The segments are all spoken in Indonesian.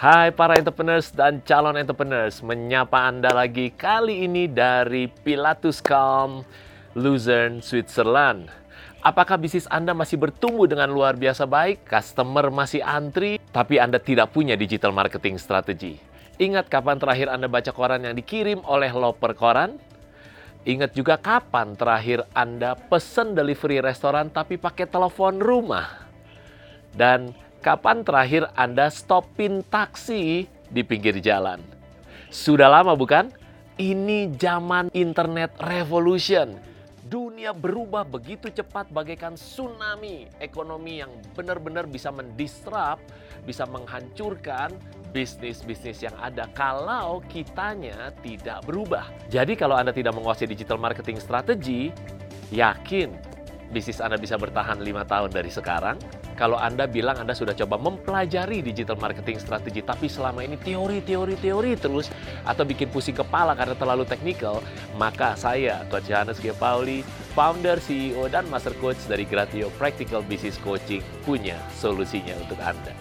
Hai para entrepreneurs dan calon entrepreneurs, menyapa Anda lagi kali ini dari Pilatus Calm, Luzern, Switzerland. Apakah bisnis Anda masih bertumbuh dengan luar biasa baik? Customer masih antri, tapi Anda tidak punya digital marketing strategi. Ingat kapan terakhir Anda baca koran yang dikirim oleh loper koran? Ingat juga kapan terakhir Anda pesen delivery restoran tapi pakai telepon rumah? Dan kapan terakhir Anda stopin taksi di pinggir jalan? Sudah lama bukan? Ini zaman internet revolution. Dunia berubah begitu cepat bagaikan tsunami ekonomi yang benar-benar bisa mendisrupt, bisa menghancurkan bisnis-bisnis yang ada kalau kitanya tidak berubah. Jadi kalau Anda tidak menguasai digital marketing strategi, yakin bisnis Anda bisa bertahan lima tahun dari sekarang? Kalau Anda bilang Anda sudah coba mempelajari digital marketing strategi, tapi selama ini teori, teori, teori terus, atau bikin pusing kepala karena terlalu teknikal, maka saya, Coach Johannes G. Pauli, founder, CEO, dan master coach dari Gratio Practical Business Coaching, punya solusinya untuk Anda.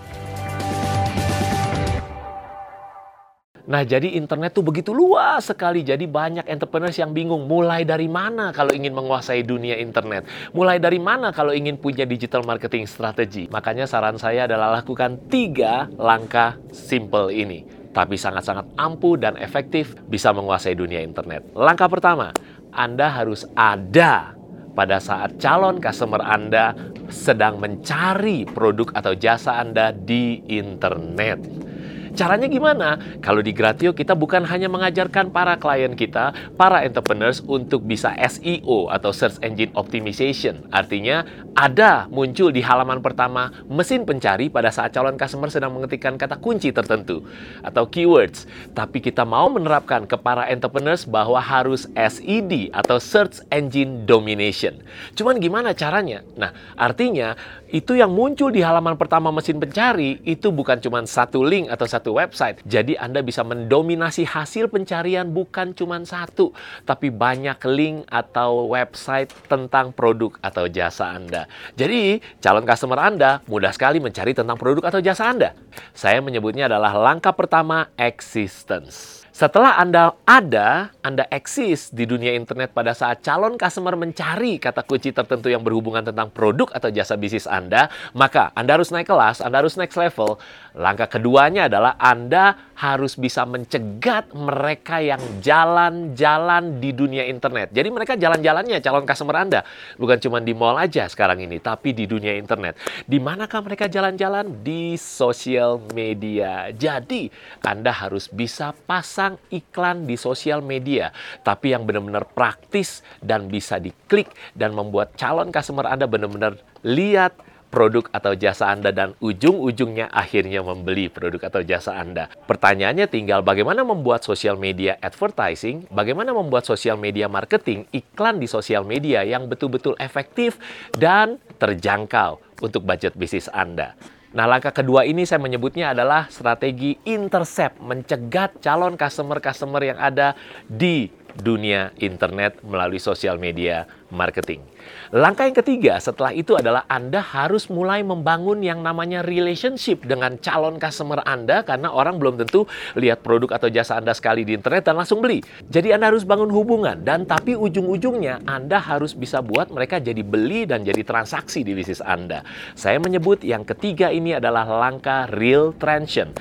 Nah, jadi internet tuh begitu luas sekali. Jadi banyak entrepreneurs yang bingung mulai dari mana kalau ingin menguasai dunia internet. Mulai dari mana kalau ingin punya digital marketing strategi. Makanya saran saya adalah lakukan tiga langkah simple ini. Tapi sangat-sangat ampuh dan efektif bisa menguasai dunia internet. Langkah pertama, Anda harus ada pada saat calon customer Anda sedang mencari produk atau jasa Anda di internet. Caranya gimana? Kalau di Gratio kita bukan hanya mengajarkan para klien kita, para entrepreneurs untuk bisa SEO atau Search Engine Optimization. Artinya ada muncul di halaman pertama mesin pencari pada saat calon customer sedang mengetikkan kata kunci tertentu atau keywords. Tapi kita mau menerapkan ke para entrepreneurs bahwa harus SED atau Search Engine Domination. Cuman gimana caranya? Nah, artinya itu yang muncul di halaman pertama mesin pencari itu bukan cuma satu link atau satu website. Jadi Anda bisa mendominasi hasil pencarian bukan cuma satu, tapi banyak link atau website tentang produk atau jasa Anda. Jadi calon customer Anda mudah sekali mencari tentang produk atau jasa Anda. Saya menyebutnya adalah langkah pertama existence. Setelah Anda ada, Anda eksis di dunia internet pada saat calon customer mencari kata kunci tertentu yang berhubungan tentang produk atau jasa bisnis Anda, maka Anda harus naik kelas, Anda harus next level. Langkah keduanya adalah Anda harus bisa mencegat mereka yang jalan-jalan di dunia internet. Jadi mereka jalan-jalannya calon customer Anda. Bukan cuma di mall aja sekarang ini, tapi di dunia internet. Di manakah mereka jalan-jalan? Di sosial media. Jadi Anda harus bisa pasang iklan di sosial media, tapi yang benar-benar praktis dan bisa diklik dan membuat calon customer Anda benar-benar lihat produk atau jasa Anda dan ujung-ujungnya akhirnya membeli produk atau jasa Anda. Pertanyaannya tinggal bagaimana membuat sosial media advertising, bagaimana membuat sosial media marketing, iklan di sosial media yang betul-betul efektif dan terjangkau untuk budget bisnis Anda. Nah, langkah kedua ini saya menyebutnya adalah strategi intercept, mencegat calon customer-customer yang ada di dunia internet melalui sosial media marketing. Langkah yang ketiga setelah itu adalah Anda harus mulai membangun yang namanya relationship dengan calon customer Anda karena orang belum tentu lihat produk atau jasa Anda sekali di internet dan langsung beli. Jadi Anda harus bangun hubungan dan tapi ujung-ujungnya Anda harus bisa buat mereka jadi beli dan jadi transaksi di bisnis Anda. Saya menyebut yang ketiga ini adalah langkah real traction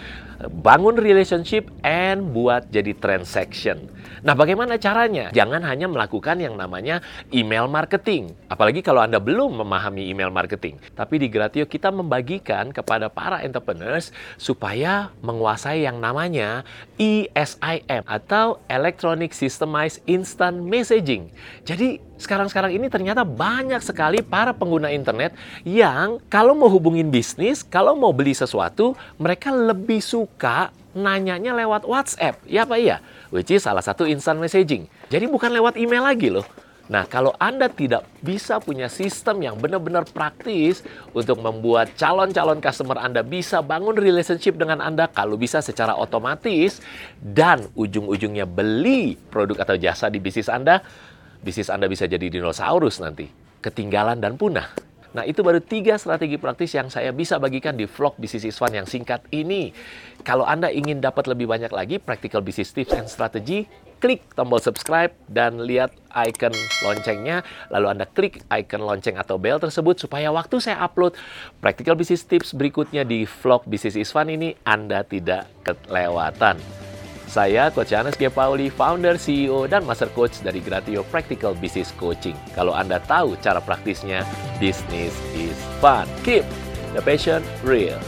bangun relationship and buat jadi transaction. Nah, bagaimana caranya? Jangan hanya melakukan yang namanya email marketing. Apalagi kalau Anda belum memahami email marketing. Tapi di Gratio kita membagikan kepada para entrepreneurs supaya menguasai yang namanya ESIM atau Electronic Systemized Instant Messaging. Jadi, sekarang-sekarang ini ternyata banyak sekali para pengguna internet yang kalau mau hubungin bisnis, kalau mau beli sesuatu, mereka lebih suka nanyanya lewat WhatsApp. Ya apa iya? Which is salah satu instant messaging. Jadi bukan lewat email lagi loh. Nah, kalau Anda tidak bisa punya sistem yang benar-benar praktis untuk membuat calon-calon customer Anda bisa bangun relationship dengan Anda, kalau bisa secara otomatis, dan ujung-ujungnya beli produk atau jasa di bisnis Anda, bisnis Anda bisa jadi dinosaurus nanti, ketinggalan dan punah. Nah, itu baru tiga strategi praktis yang saya bisa bagikan di vlog Business is Fun yang singkat ini. Kalau Anda ingin dapat lebih banyak lagi practical business tips and strategy, klik tombol subscribe dan lihat icon loncengnya. Lalu Anda klik icon lonceng atau bell tersebut supaya waktu saya upload practical business tips berikutnya di vlog Business is Fun ini Anda tidak kelewatan. Saya Coach Yanes G. Pauli, founder, CEO, dan Master Coach dari Gratio Practical Business Coaching. Kalau Anda tahu cara praktisnya, business is fun. Keep the passion real.